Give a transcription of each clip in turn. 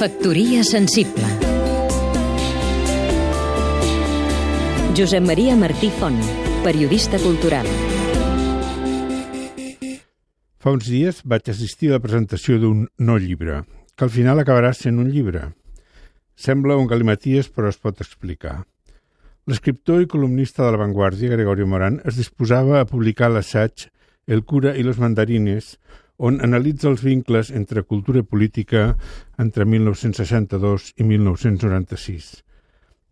Factoria sensible Josep Maria Martí Font, periodista cultural Fa uns dies vaig assistir a la presentació d'un no llibre, que al final acabarà sent un llibre. Sembla un galimaties, però es pot explicar. L'escriptor i columnista de La Vanguardia, Gregorio Morán, es disposava a publicar l'assaig El cura i los mandarines, on analitza els vincles entre cultura i política entre 1962 i 1996.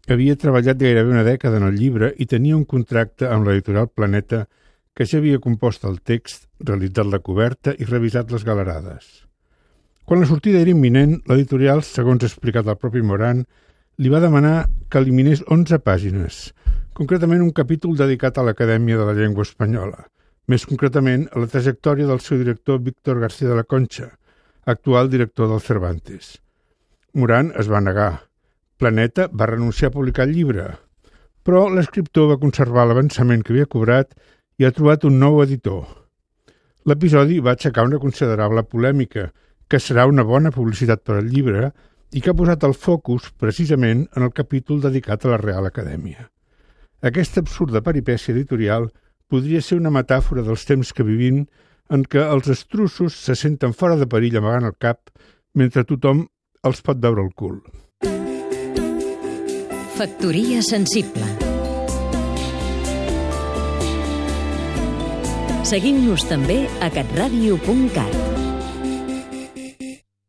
Havia treballat gairebé una dècada en el llibre i tenia un contracte amb l'editorial Planeta que ja havia compost el text, realitzat la coberta i revisat les galerades. Quan la sortida era imminent, l'editorial, segons explicat el propi Moran, li va demanar que eliminés 11 pàgines, concretament un capítol dedicat a l'Acadèmia de la Llengua Espanyola, més concretament a la trajectòria del seu director Víctor García de la Concha, actual director del Cervantes. Moran es va negar. Planeta va renunciar a publicar el llibre, però l'escriptor va conservar l'avançament que havia cobrat i ha trobat un nou editor. L'episodi va aixecar una considerable polèmica, que serà una bona publicitat per al llibre i que ha posat el focus precisament en el capítol dedicat a la Real Acadèmia. Aquesta absurda peripècia editorial podria ser una metàfora dels temps que vivim en què els estrussos se senten fora de perill amagant el cap mentre tothom els pot veure el cul. Factoria sensible Seguim-nos també a catradio.cat